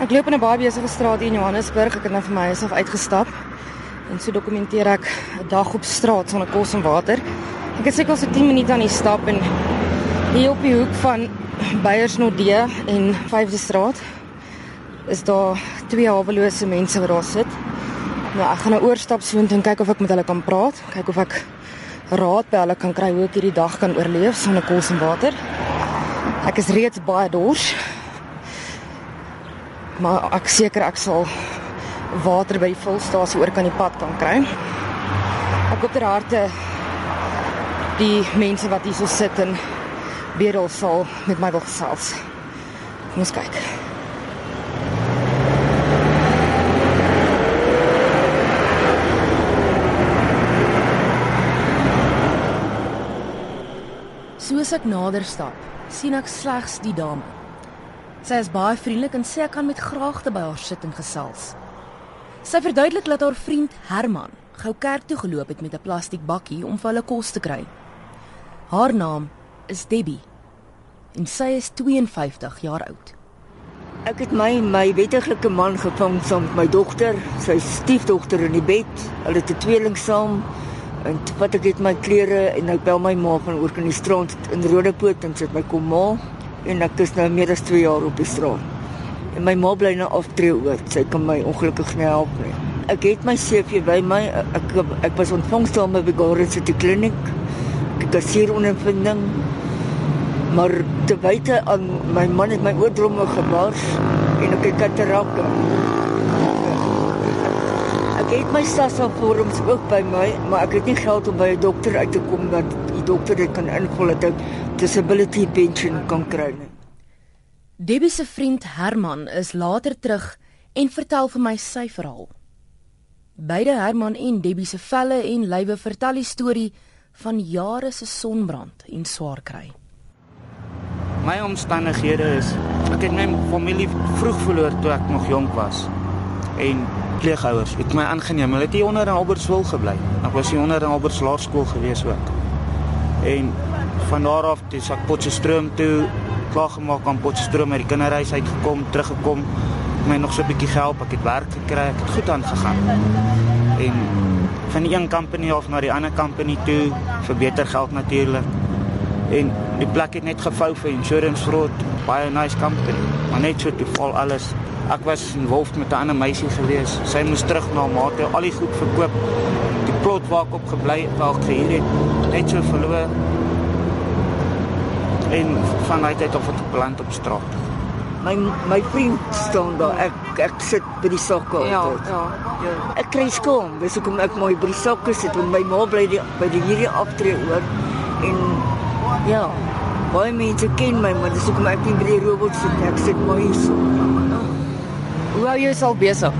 Ek loop in 'n baie besige straat hier in Johannesburg. Ek het nou vir my af uitgestap. En so dokumenteer ek 'n dag op straat sonder kos en water. Ek het seker al so 10 minute aan die stap en hier op die hoek van Beyersnodde en 5de straat is daar twee hawelose mense wat daar sit. Nou ek gaan nou oorstap soontoe en kyk of ek met hulle kan praat, kyk of ek raad by hulle kan kry hoe ek hierdie dag kan oorleef sonder kos en water. Ek is reeds baie dors. Maar ek seker ek sal water by die vulstasie oor kan die pad kan kry. Ek hoop ter harte die mense wat hier so sit en bedel sal met my wil gesels. Kom ons kyk. Soos ek nader stap, sien ek slegs die dame. Sy is baie vriendelik en sê ek kan met graagte by haar sit en gesels. Sy verduidelik dat haar vriend Herman gou kerk toe geloop het met 'n plastiek bakkie om vir hulle kos te kry. Haar naam is Debbie en sy is 52 jaar oud. Ek het my my wettiglike man gevang saam met my dogter, sy stiefdogter in die bed. Hulle het 'n tweeling saam. En vat ek net my klere en ek bel my ma van oor kan die strand in Rodepoort en sit my kom ma en ek is nou meer as 2 jaar op die straat. En my ma bly nou aftree oor. Sy kan my ongelukkig nie help nie. Ek het my CV by my. Ek ek was ontvangsdame by Garden City Clinic. Ek het hier ondervinding. Maar te wyte aan my man het my oordromme gebars en ek het katarak. Ek het my SASSA vorms ook by my, maar ek het nie geld om by 'n dokter uit te kom dat die dokter dit kan invul dat ek disability pension kan kry nie. Debbie se vriend Herman is later terug en vertel vir my sy verhaal. Beide Herman en Debbie se velle en lywe vertel die storie van jare se sonbrand en swaar kry. My omstandighede is ek het my familie vroeg verloor toe ek nog jonk was. En pleegouers het my aangeneem. Hulle het hier onder in Albertswil gebly. Ek was hier onder in Alberts Laerskool gewees ook. En van daar af het ek Potchefstroom toe klaar gemaak aan Potchefstroom uit die kinderhuis uitgekom, teruggekom. My nog so 'n bietjie gehelp. Ek het werk gekry. Ek het goed aangegaan. En van die een company af na die ander company toe vir beter geld natuurlik. En die plek het net gevou vir insurance fraud. Baie nice company. Maar net so toe val alles Ek was involved met 'n ander meisie gewees. Sy moes terug na haar ma toe, al die goed verkoop. Die plot waar ek op gebly het, waar ek gehuur het, net so verloor. En van daai tyd af het ek beland op straat. My my vriend staan daar. Ek ek sit by die sokke Ja, altyd. ja. ja. Ek kry skoon. Dis hoekom ek mooi by die sokke sit want my ma bly die, by die hierdie aftree oor en ja, baie mense ken my, maar dis hoekom ek nie by die robot sit nie. Ek sit mooi hier so. Hoe hou jy jouself besig?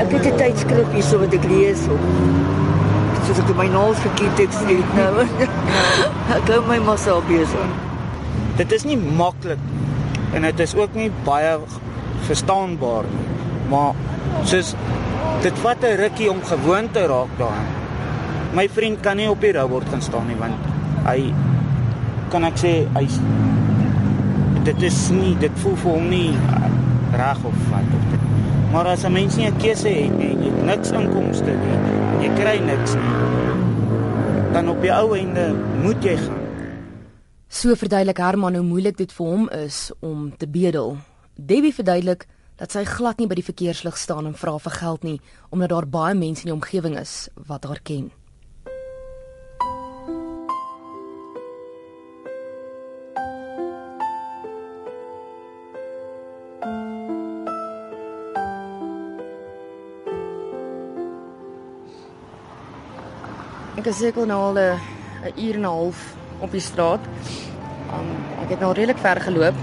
Ek het 'n tydskrif hier so wat ek lees of soos ek my naels gekiet ek sê nou. ek hou my maar self besig. Dit is nie maklik en dit is ook nie baie verstaanbaar nie. Maar soos dit vat 'n rukkie om gewoon te raak daaraan. My vriend kan nie op die robot gaan staan nie want hy kan ek sê hy dit is nie dit voel vir hom nie reg of wat of dit. Maar as 'n mens nie 'n keuse het nie, jy het niks inkomste nie, jy kry niks nie. Dan op die ou einde moet jy gaan. So verduidelik Herman hoe moeilik dit vir hom is om te bedel. Debbie verduidelik dat sy glad nie by die verkeerslig staan en vra vir geld nie, omdat daar baie mense in die omgewing is wat haar ken. Ek is seker nou al 'n 'n uur en 'n half op die straat. Um, ek het nou redelik ver geloop.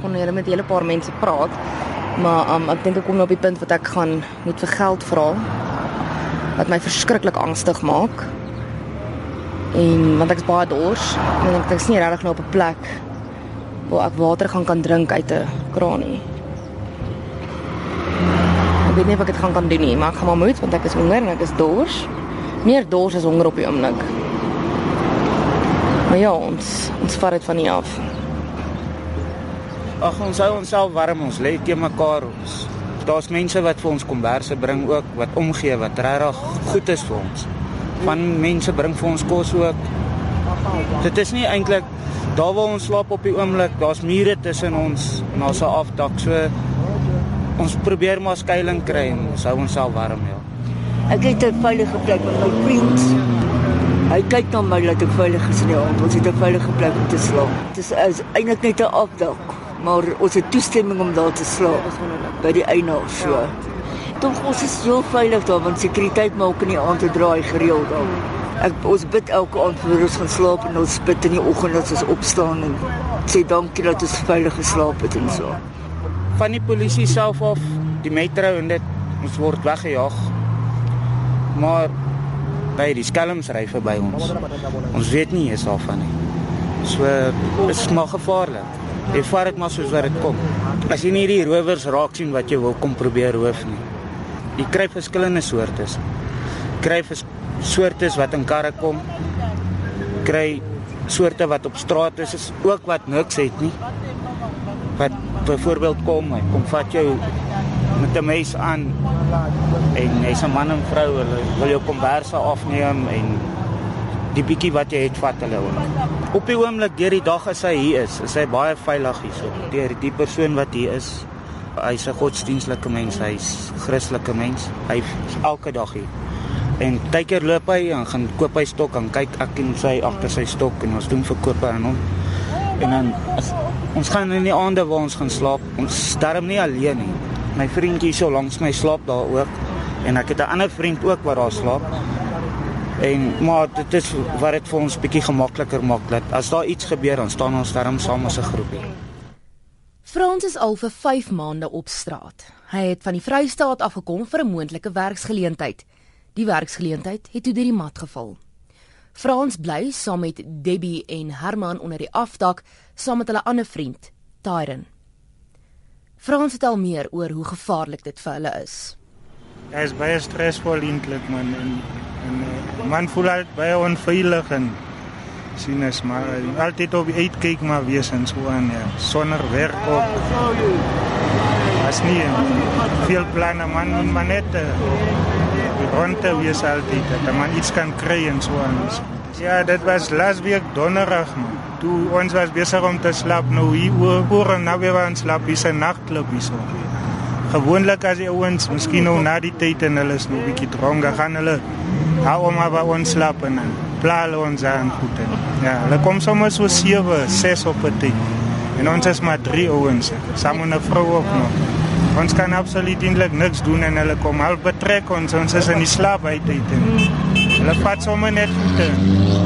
Kon hulle met 'n hele paar mense praat. Maar um, ek dink ek kom nou op die punt wat ek gaan moet vir geld vra. Wat my verskriklik angstig maak. En want ek is baie dors en ek is nie regtig nou op 'n plek waar ek water gaan kan drink uit 'n kraan nie. Ek weet nie of ek gaan kan doen nie, maar ek gaan maar moet want ek is honger en ek is dors. Meer dors as honger op die oomblik. Maar ja, ons ons vat dit van hier af. ag ons hou onsself warm, ons lê te mekaar ons. Daar's mense wat vir ons komberse bring ook wat omgee wat regtig goed is vir ons. Van mense bring vir ons kos ook. Dit is nie eintlik daar waar ons slaap op die oomblik, daar's mure tussen ons en daar's 'n afdak. So ons probeer maar skuilings kry en ons hou onsself warm ja. Ek het 'n veilige plek met my vriend. Hy kyk na my dat ek veilig is in die aand. Ons het 'n veilige plek om te slaap. Dit is, is eintlik net 'n afdak, maar ons het toestemming om daar te slaap by die eienaar so. Tog ons is heel veilig daar want sekuriteit maak in die aand te draai gereeld daar. Ek ons bid elke aand voor ons gaan slaap en ons bid in die oggend as ons opstaan en sê dankie dat ons veilig geslaap het en so. Van die polisie self af, die metro en dit ons word weggejaag maar by die skelms ry verby ons. Ons weet nie eens daarvan nie. So is maar gevaarlik. Jy vaar dit maar soos wat dit kom. As jy nie die rowers raak sien wat jy wil kom probeer roof nie. Jy kry verskillende soortes. Kry vers soortes wat in karre kom. Kry soorte wat op straat is, is ook wat niks het nie. Wat byvoorbeeld kom, kom vat jou met 'n mes aan en hy's 'n man en vrou, hulle wil jou komberse afneem en die bietjie wat jy het vat hulle oor. Op die oomblik deur die dag as hy hier is, is hy baie veilig hierso. Deur die persoon wat hier is, hy's 'n godsdienstlike mens, hy's Christelike mens. Hy's elke dag hier. En tydker loop hy en gaan koop hy stok en kyk ek en sy agter sy stok en ons doen verkope aan hom. En dan as, ons gaan in die aande waar ons gaan slaap, ons sterm nie alleen nie. My vriendjie so langs my slaap daar ook en ek het 'n ander vriend ook wat daar slaap. En maar dit is wat dit vir ons bietjie gemakliker maak dat as daar iets gebeur dan staan ons darm saam as 'n groepie. Frans is al vir 5 maande op straat. Hy het van die Vrystaat afgekom vir 'n moontlike werksgeleentheid. Die werksgeleentheid het toe deur die mat geval. Frans bly saam met Debbie en Herman onder die afdak saam met hulle ander vriend, Tyron. Frans vertel meer oor hoe gevaarlik dit vir hulle is. Dit is baie stresvol eintlik man en en uh, man voel al baie onveilig en sien is maar uh, altyd op die uitkyk maar wees en so aan ja sonder werk op. As nie uh, veel planne man maar net uh, rondte wees altyd dat man iets kan kry en so aan. Ja, dit was laas week donderdag man. Toe ons was besig om te slaap nou hier oor en nou weer ons slaap hier 'n nagklub hier so gewoonlik as die ouens miskien nou na die tyd en hulle is nou 'n bietjie dronk, gaan hulle hou om maar by ons slaap en plaal ons aan goed. Ja, hulle kom sommer so 7, 6 op 'n tyd. En ons is maar drie ouens, saam met 'n vrou ook nog. Ons kan absoluut eintlik niks doen en hulle kom al betrek ons, ons is in die slaap uit tyd. Hulle vat sommer net goed.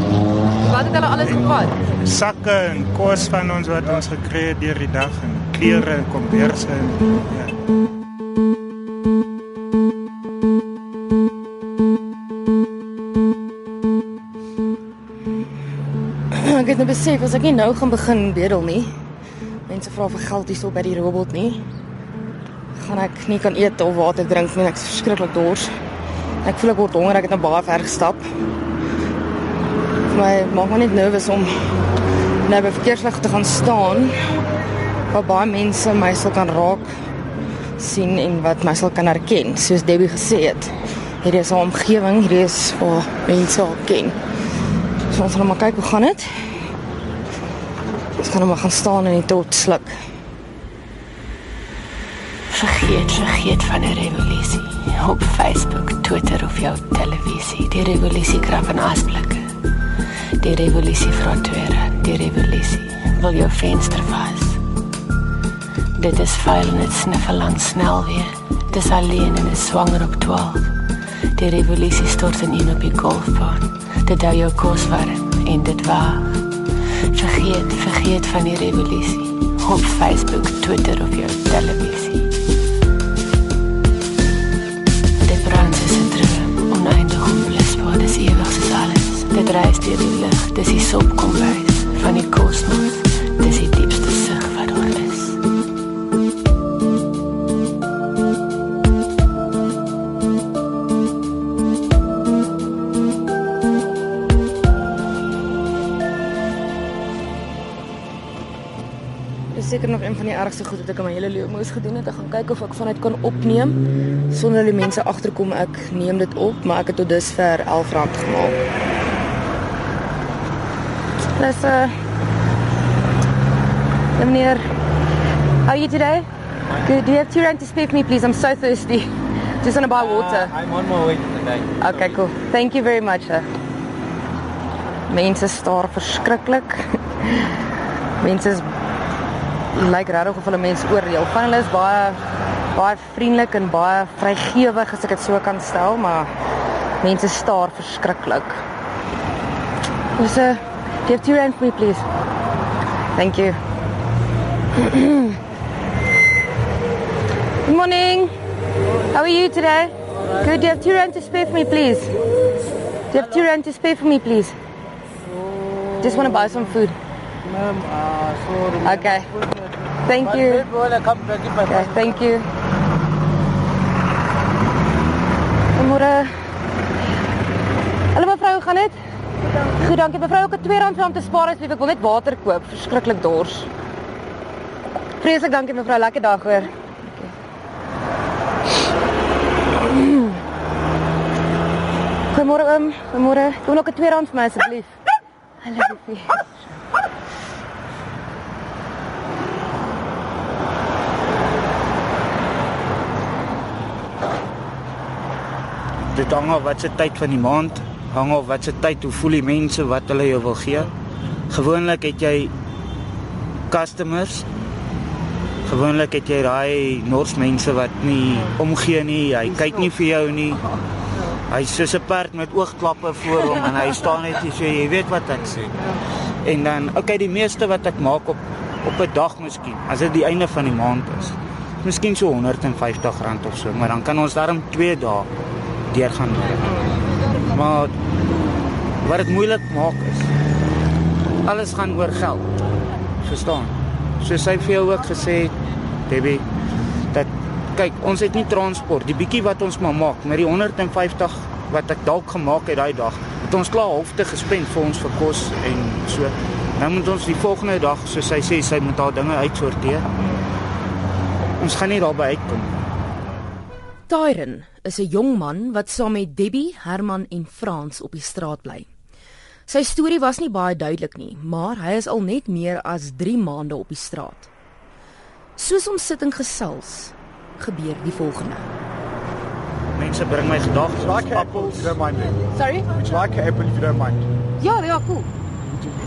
Wat het hulle alles gevat? Sakke en kos van ons wat ons gekry het deur die dag en klere en komberse. Ja. Ek het nou besef as ek nie nou gaan begin bedel nie. Mense vra vir geld hierso by die robot nie. Gaan ek nie kan eet of water drink nie. Ek's verskriklik dors. Ek voel ek word honger. Ek het nou baie ver gestap. Vir my maak my net nervus om nou by verkeerslig te gaan staan. Waar baie mense my sal kan raak sien en wat my sal kan herken, soos Debbie gesê het. Hierdie is 'n omgewing, hierdie is waar mense al ken. So ons gaan maar kyk hoe gaan dit. Ons gaan nou maar gaan staan en net tot sluk. Vergeet, vergeet van die revolusie. Op Facebook, Twitter of jou televisie. Die revolusie krap en asblikke. Die revolusie fronteer, die revolusie wil jou venster vas. Dit is vuil en dit sniffel aan snel weer. Dis alleen en is swanger op 12. Die revolusie stort in een op die golfbaan. Dit hou jou kos warm en dit waag. Vergeet, vergeet van die revolusie. Op Facebook, Twitter of jou televisie. Dit reis deur die lug, dis die sopkombuis van die kosmos. Dis die diepste sug wat daar is. Dis seker nog een van die ergste goed wat ek in my hele lewe moes gedoen het. Ek gaan kyk of ek vanuit kan opneem sonder dat die mense agterkom ek neem dit op, maar ek het tot dusver R11 gemaak. Dis 'n uh, meneer How are you today? Good. Do you have two rand to spare for me, please? I'm so thirsty. Just want to buy water. Uh, I'm on my way to the bank. Okay, cool. Thank you very much. Sir. Mense staar verskriklik. mense is lyk regtig of hulle mense oordeel. Van hulle is baie baie vriendelik en baie vrygewig as ek dit so kan stel, maar mense staar verskriklik. Dis 'n Do you have two rand for me, please? Thank you. Good morning. How are you today? Good. Do you have two rand to spare for me, please? Do you have two rand to spare for me, please? Just want to buy some food. Ma'am, uh. Okay. Thank you. come back if I Okay, thank you. Môre. Hallo mevrou, gaan dit? Goed, dankie mevrou. Ek het R2 vir om te spaar asseblief. Ek wil net water koop. Verskriklik dors. Vreeslik dankie mevrou. Lekker dag hoor. Goeiemôre oom. Goeiemôre. Kom nog 'n R2 vir my asseblief. Hallo liefie. Dit hang af wat se tyd van die maand, hang af wat se tyd hoe voel die mense wat hulle jou wil gee. Gewoonlik het jy customers. Gewoonlik het jy daai nors mense wat nie omgee nie, hy kyk nie vir jou nie. Hy's soos 'n perd met oogklappe voor hom en hy staan net hier so jy weet wat ek sê. En dan, okay, die meeste wat ek maak op op 'n dag miskien, as dit die einde van die maand is. Miskien so R150 of so, maar dan kan ons daarom 2 dae deurgaan. Maar wat dit moeilik maak is alles gaan oor geld. Verstaan? Soos hy vir jou ook gesê het, Debbie, dat kyk, ons het nie transport, die bietjie wat ons maar maak met die 150 wat ek dalk gemaak het daai dag, het ons klaar halfte gespend vir ons vir kos en so. Nou moet ons die volgende dag, soos hy sê, sy moet haar dinge uitsorteer. Ons gaan nie daarby uitkom nie. Tyron is 'n jong man wat saam met Debbie, Herman en Frans op die straat bly. Sy storie was nie baie duidelik nie, maar hy is al net meer as 3 maande op die straat. Soos ons sit en gesels, gebeur die volgende. Mense bring my gedagtes Like like an apple, if you don't mind. Sorry? You like an apple if you don't mind? Ja, ja, cool.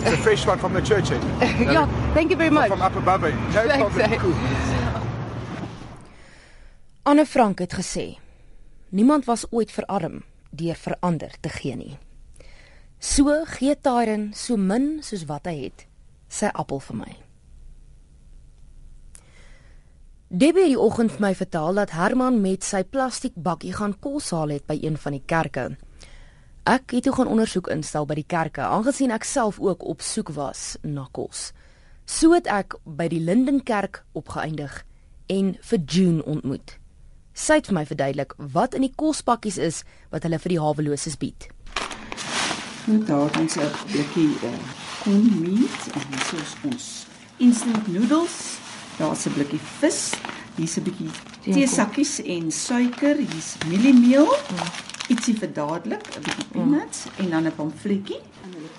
It's a fresh one from the church. eh? ja, thank you very much. From up above it. No Thanks, problem. eh. Cool. Anne Frank het gesê: Niemand was ooit verarm deur verander te gee nie. So gee Tyron so min soos wat hy het, sy appel vir my. Debbie het die oggend vir my vertel dat Herman met sy plastiek bakkie gaan kos haal het by een van die kerke. Ek het toe gaan ondersoek instel by die kerke, aangesien ek self ook op soek was na kos. So het ek by die Lindenkerk opgeëindig en vir June ontmoet. Sy het vir my verduidelik wat in die kospakkies is wat hulle vir die haweloses bied. Goed, daar het ons 'n blikkie uh, corn meat en is ons instant noodles. Daar's 'n blikkie vis. Hier's 'n bietjie teesakkies en suiker. Hier's mieliemeel. Ietsie vir dadelik, 'n bietjie peanuts en dan 'n pamfletjie.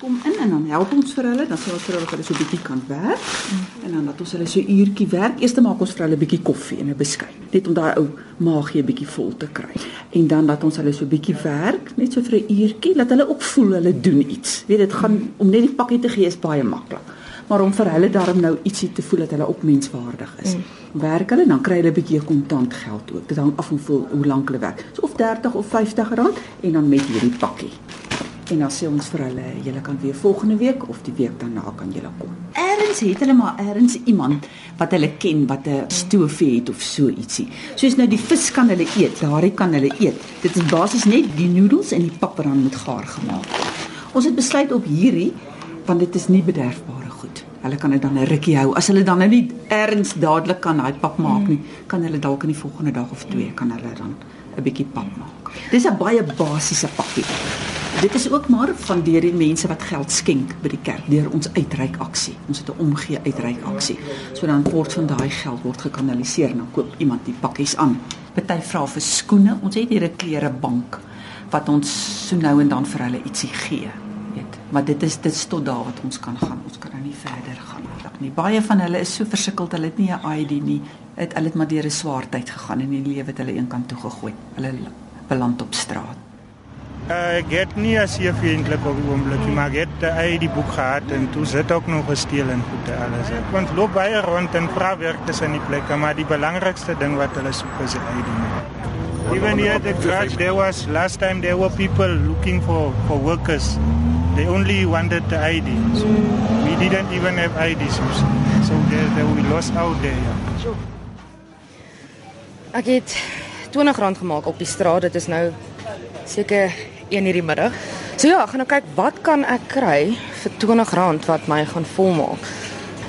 Kom in en dan help ons vir hulle, dan sê ons vir hulle dat hulle so 'n bietjie kan werk. En dan laat ons hulle so 'n uurtjie werk. Eers maak ons vir hulle 'n bietjie koffie en 'n beskuit, net om daai ou maagie 'n bietjie vol te kry. En dan laat ons hulle so 'n bietjie werk, net so vir 'n uurtjie, laat hulle ook voel hulle doen iets. Weet dit gaan om net die pakkie te gee is baie maklik. Maar om vir hulle daarom nou ietsie te voel dat hulle ook menswaardig is. Mm. Werk hulle dan kry hulle 'n bietjie kontant geld ook. Dit hang af hoe hoe lank hulle werk. So of 30 of 50 rand en dan met hierdie pakkie. En dan sê ons vir hulle, julle kan weer volgende week of die week daarna kan julle kom. Erns het hulle maar erns iemand wat hulle ken wat 'n stoofie het of so ietsie. Soos nou die vis kan hulle eet, daardie kan hulle eet. Dit is basies net die noedels en die pap wat dan moet gaar gemaak word. Ons het besluit op hierdie want dit is nie bederfbare goed. Hulle kan dit dan 'n rukkie hou. As hulle dan nou nie erns dadelik kan daai pap maak nie, kan hulle dalk in die volgende dag of twee kan hulle dan 'n bietjie pap maak. Dis 'n baie basiese pakkie. Dit is ook maar van deur die mense wat geld skenk by die kerk deur ons uitreik aksie. Ons het 'n omgee uitreik aksie. So dan word van daai geld word gekanaliseer en dan koop iemand die pakkies aan. Party vra vir skoene. Ons het hier 'n klerebank wat ons so nou en dan vir hulle ietsie gee. Weet. Maar dit is dit is tot daar wat ons kan gaan. Ons kan nou nie verder gaan nie. Baie van hulle is so versukkeld, hulle het nie 'n ID nie. Het hulle het maar deur 'n swaar tyd gegaan en die lewe het hulle eenkant toe gegooi. Hulle beland op straat. Uh, ek het nie as jy vriendelik op oomblik, nie, maar ek het uh, uit die boek gehad en toe sit ook nog gesteel en goede alles. Ek want loop baie rond en vra werk tussen die plekke, maar die belangrikste ding wat hulle soek is die ID. Even here at the garage, there was last time there were people looking for for workers. They only wanted the ID. So we didn't even have IDs. So they, they we lost out there. Yeah. Ek het R20 gemaak op die straat. Dit is nou seker 1 hierdie middag. So ja, ek gaan nou kyk wat kan ek kry vir R20 wat my gaan volmaak.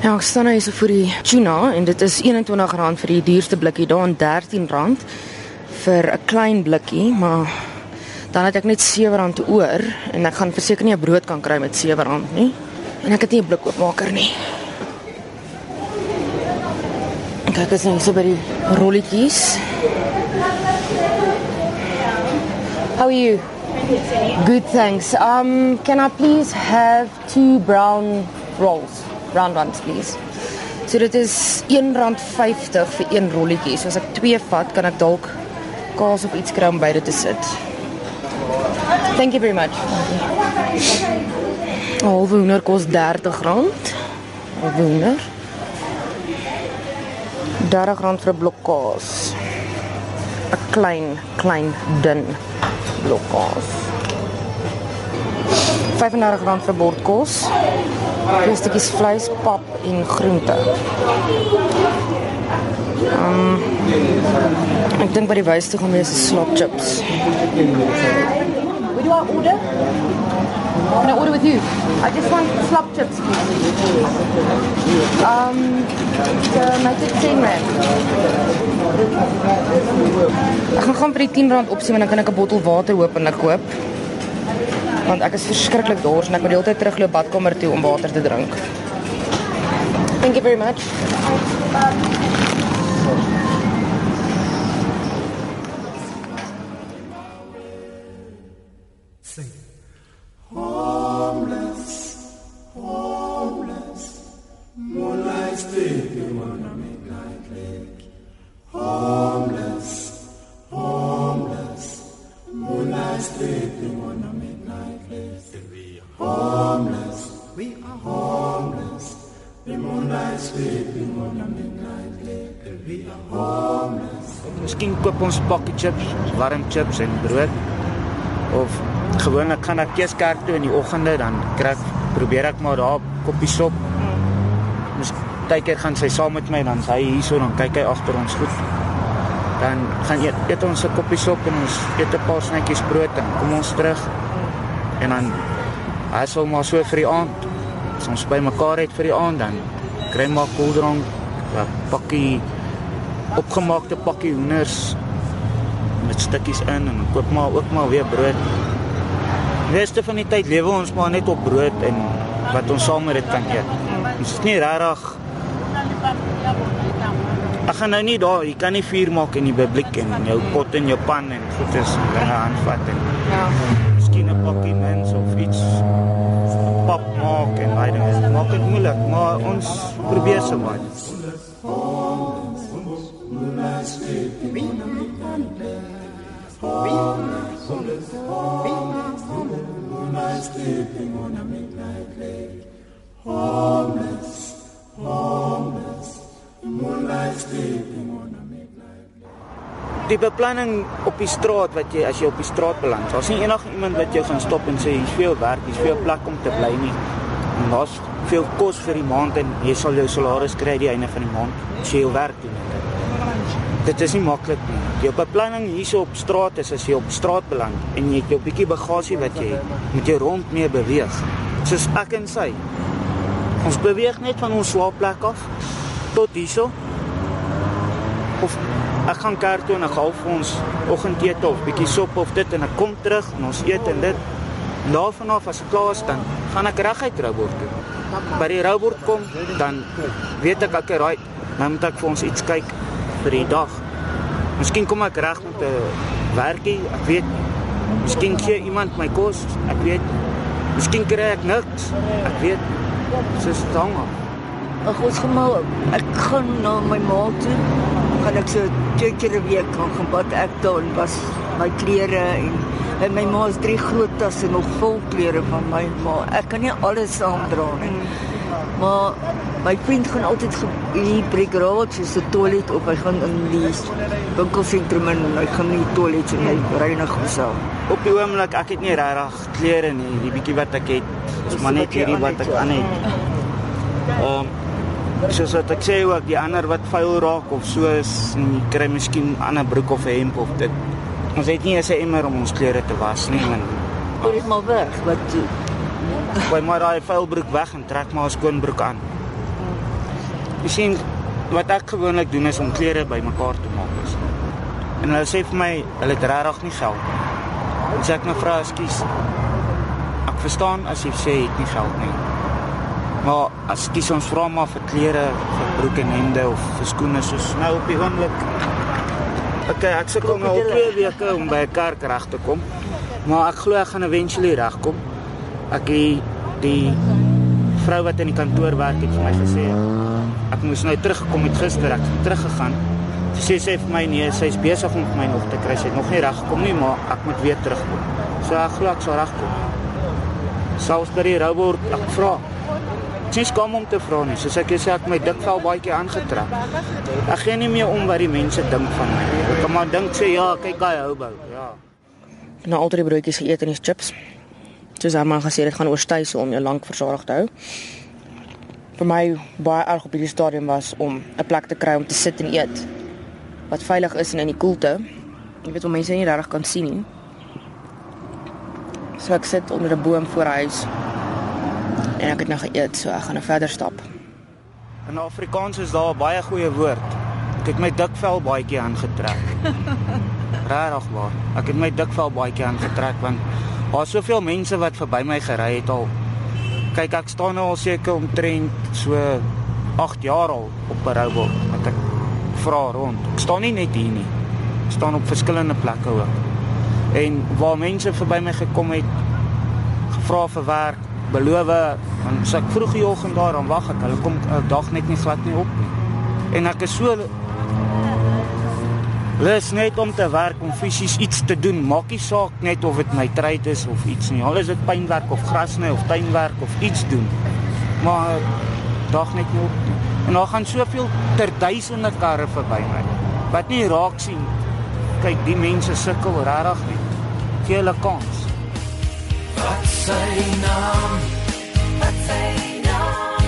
Ja, ek staan nou hier so vir die tuna en dit is R21 vir die duurste blikkie daar en R13 vir 'n klein blikkie, maar dan het ek net R7 oor en ek gaan verseker nie 'n brood kan kry met R7 nie. En ek het nie 'n blik oopmaker nie. Kyk as ons so by die rolletjies. How are you? Good, thanks. Um, can I please have two brown rolls? Brown ones, please. So dit is R1.50 vir een rolletjie. So as ek twee vat, kan ek dalk kaas of iets kry om beide te sit. Thank you very much. Halve hoender kos R30. Halve hoender. R30 vir 'n blok kaas. 'n Klein, klein dun blok kaas. R35 vir bord kos. Twee stukkies vleis, pap en groente. Um, ek dink by die wys toe gaan wees is slop chips. What do I order? Can I order with you? I just want slop chips, please. Um, so make it 10 rand. Ek gaan gaan vir die 10 rand opsie en dan kan ek 'n bottel water hopelik koop. Want ek is verskriklik dors en ek moet die hele tyd terugloop badkamer toe om water te drink. Thank you very much. Miskien koop ons pakkie chips, warm chips en brood. Of gewoonlik gaan ek eers kerk toe in die oggende dan kry probeer ek maar daar koppie sop. Mis partykeer gaan sy saam met my dan sy hierso dan kyk hy agter ons goed. Dan gaan eet, eet ons 'n koppie sop en ons eet 'n paar snytjies brood en kom ons terug. En dan hy sal maar so vir die aand. As ons by mekaar het vir die aand dan maar koeldrank, 'n pakkie opgemaakte pakkie hoenders met stukkies in en koop maar ook maar weer brood. Die res van die tyd lewe ons maar net op brood en wat ons saam met dit kan eet. Ons is nie regtig Ek gaan nou nie daar, jy kan nie vuur maak in die publiek en jou pot en jou pan en goed is in 'n handvat en Ja. miskien 'n pakkie mens moeilik, maar ons probeer so baie. Die beplanning op die straat wat jy as jy op die straat beland. Daar's nie enige iemand wat jou gaan stop en sê hier's veel werk, hier's veel plek om te bly nie. Daar's veel kos vir die maand en jy sal jou salaris kry die einde van die maand as jy jou werk doen. Dit is nie maklik nie. Jou beplanning hierso op straat is as jy op straat beland en jy het jou bietjie bagasie wat jy het, moet jy rond mee beweeg. Soos ek en sy. Ons beweeg net van ons slaapplek af tot hierso. Of ek gaan kerk toe en ek haal vir ons oggendete of bietjie sop of dit en ek kom terug en ons eet en dit. Daarvan af as ek klaar is dan gaan ek reguit Roubord toe. By die Roubord kom, dan weet ek ek right. Nou moet ek vir ons iets kyk vir die dag. Miskien kom ek reg met 'n werkie, ek weet. Miskien gee iemand my kos, ek weet. Miskien kry ek niks, ek weet. Dis staan af. Ons gaan maar ek gaan na my ma toe. Gaan ek so twee keer 'n week gaan gaan bad ek daar en was my klere en en my ma se drie groot tasse nog vol klere van my ma. Ek kan nie alles saamdra nie. Maar my vriend gaan altyd hier by die garage se toilet op. Hy gaan in die winkelsentrum in en hy gaan nie toilet en hy reinig homself. Op die oomblik ek het nie regtig klere nie. Die bietjie wat ek het, is maar net hierdie wat ek aan het. Ehm um, soos wat ek sê ook die ander wat vuil raak of so is, kry miskien 'n ander broek of 'n hemp of dit. Ons het nie eens 'n emmer om ons klere te was nie, man. Dit is maar weg wat Gooi maar daai vuil broek weg en trek maar 'n skoon broek aan. Jy sien wat ek gewoonlik doen is om klere bymekaar te maak is. En hulle sê vir my hulle het regtig nie geld nie. As ek nou vra, "Ekskuus. Ek verstaan as jy sê jy het nie geld nie. Maar as kies ons vra maar vir klere, vir broeke en hemde of vir skoene soos nou op die oomblik. Okay, ek sukkel nou al 2 weke om by 'n kerk reg te kom. Maar ek glo ek gaan eventually regkom. Ek het die vrou wat in die kantoor werk het vir my gesê ek moes nou teruggekom het gister ek het teruggegaan. Sy sê sy vir my nee, sy's besig om my nog te kry. Sy het nog nie reg gekom nie, maar ek moet weer terugkom. So ek glo ek sal regkom. Selfs by die robot ek vra. Dis kom om te vra nie. Soos ek sê ek my dik vel baie keer aangetrek. Ek gee nie meer om wat die mense dink van my. Ek kan maar dink sê ja, kyk daai houbou. Ja. Nou altyd die broodjies geëet en die chips. Soos hy maar gesê dit gaan oorstyse om jou lank versadig te hou. Vir my baie erg op hierdie stadium was om 'n plek te kry om te sit en eet wat veilig is en in die koelte. Jy weet hoe mense nie regtig kan sien nie. So ek sit onder 'n boom voor huis en ek het nou geëet, so ek gaan nou verder stap. In Afrikaans is daar 'n baie goeie woord. Ek het my dikvel keer aangetrek. Regtig waar. Ek het my dikvel keer aangetrek want daar's soveel mense wat verby my gery het al. Kyk, ek staan nou al seker omtrent so 8 jaar al op 'n robot wat ek vra rond. Ek staan nie net hier nie. Ek staan op verskillende plekke ook. En waar mense verby my gekom het gevra vir werk, beloof, want as ek vroeg die oggend daar dan wag ek, hulle kom 'n dag net nie glad nie op nie. En ek is so lus net om te werk om fisies iets te doen. Maak nie saak net of dit my trade is of iets nie. Al is dit pynwerk of grasny of tuinwerk of iets doen. Maar dag net nie op nie. En daar gaan soveel ter duisende karre verby my wat nie raak sien. Kyk, die mense sukkel regtig nie. Gee hulle kans. Sy naam? Wat sy naam?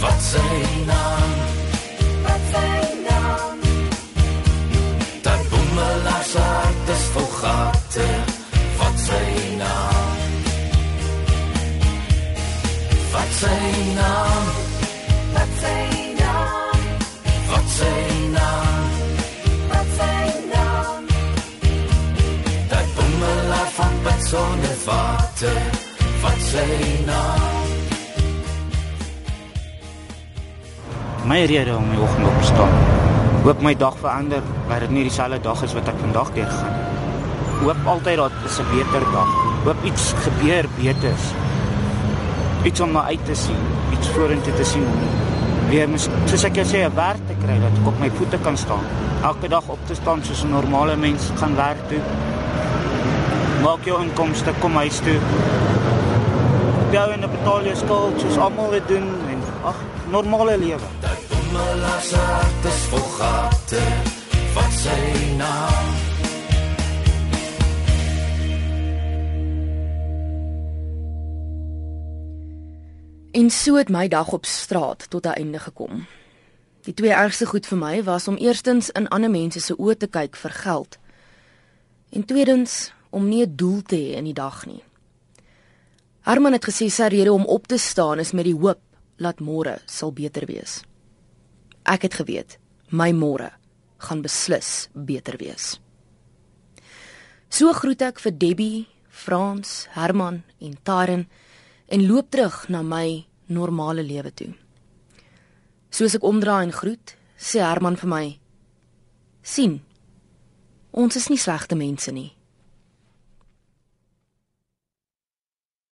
Wat sy naam? Wat sy naam? Dat boemelaars hart is vol gate. Wat sy naam? Wat sy naam? Wat sy naam? Wat sy naam? Wat sy naam? Dat boemelaar van pad sonder water. Wat sy naam? My rede om die oggend op te staan. Hoop my dag verander, dat dit nie dieselfde dag is wat ek vandag deurgaan nie. Hoop altyd dat dit 'n beter dag. Hoop iets gebeur beters. Iets om na uit te sien, iets vorentoe te sien. Weer mis, soos ek jou sê, 'n werk te kry dat ek op my voete kan staan. Elke dag op te staan soos 'n normale mens gaan werk toe. Maak jou inkomste, kom huis toe. Jou en betaal jou skuld soos almal dit doen en ag, normale lewe. Dat boemelaar se hart is vol gate. Wat sy naam? En so het my dag op straat tot 'n einde gekom. Die twee ergste goed vir my was om eerstens in ander mense se oë te kyk vir geld en tweedens om nie 'n doel te hê in die dag nie. Herman het gesê sy rede om op te staan is met die hoop dat môre sal beter wees. Ek het geweet my môre gaan beslis beter wees. So groet ek vir Debbie, Frans, Herman en Taren en loop terug na my normale lewe toe. Soos ek omdraai en groet, sê Herman vir my: "sien. Ons is nie slegte mense nie.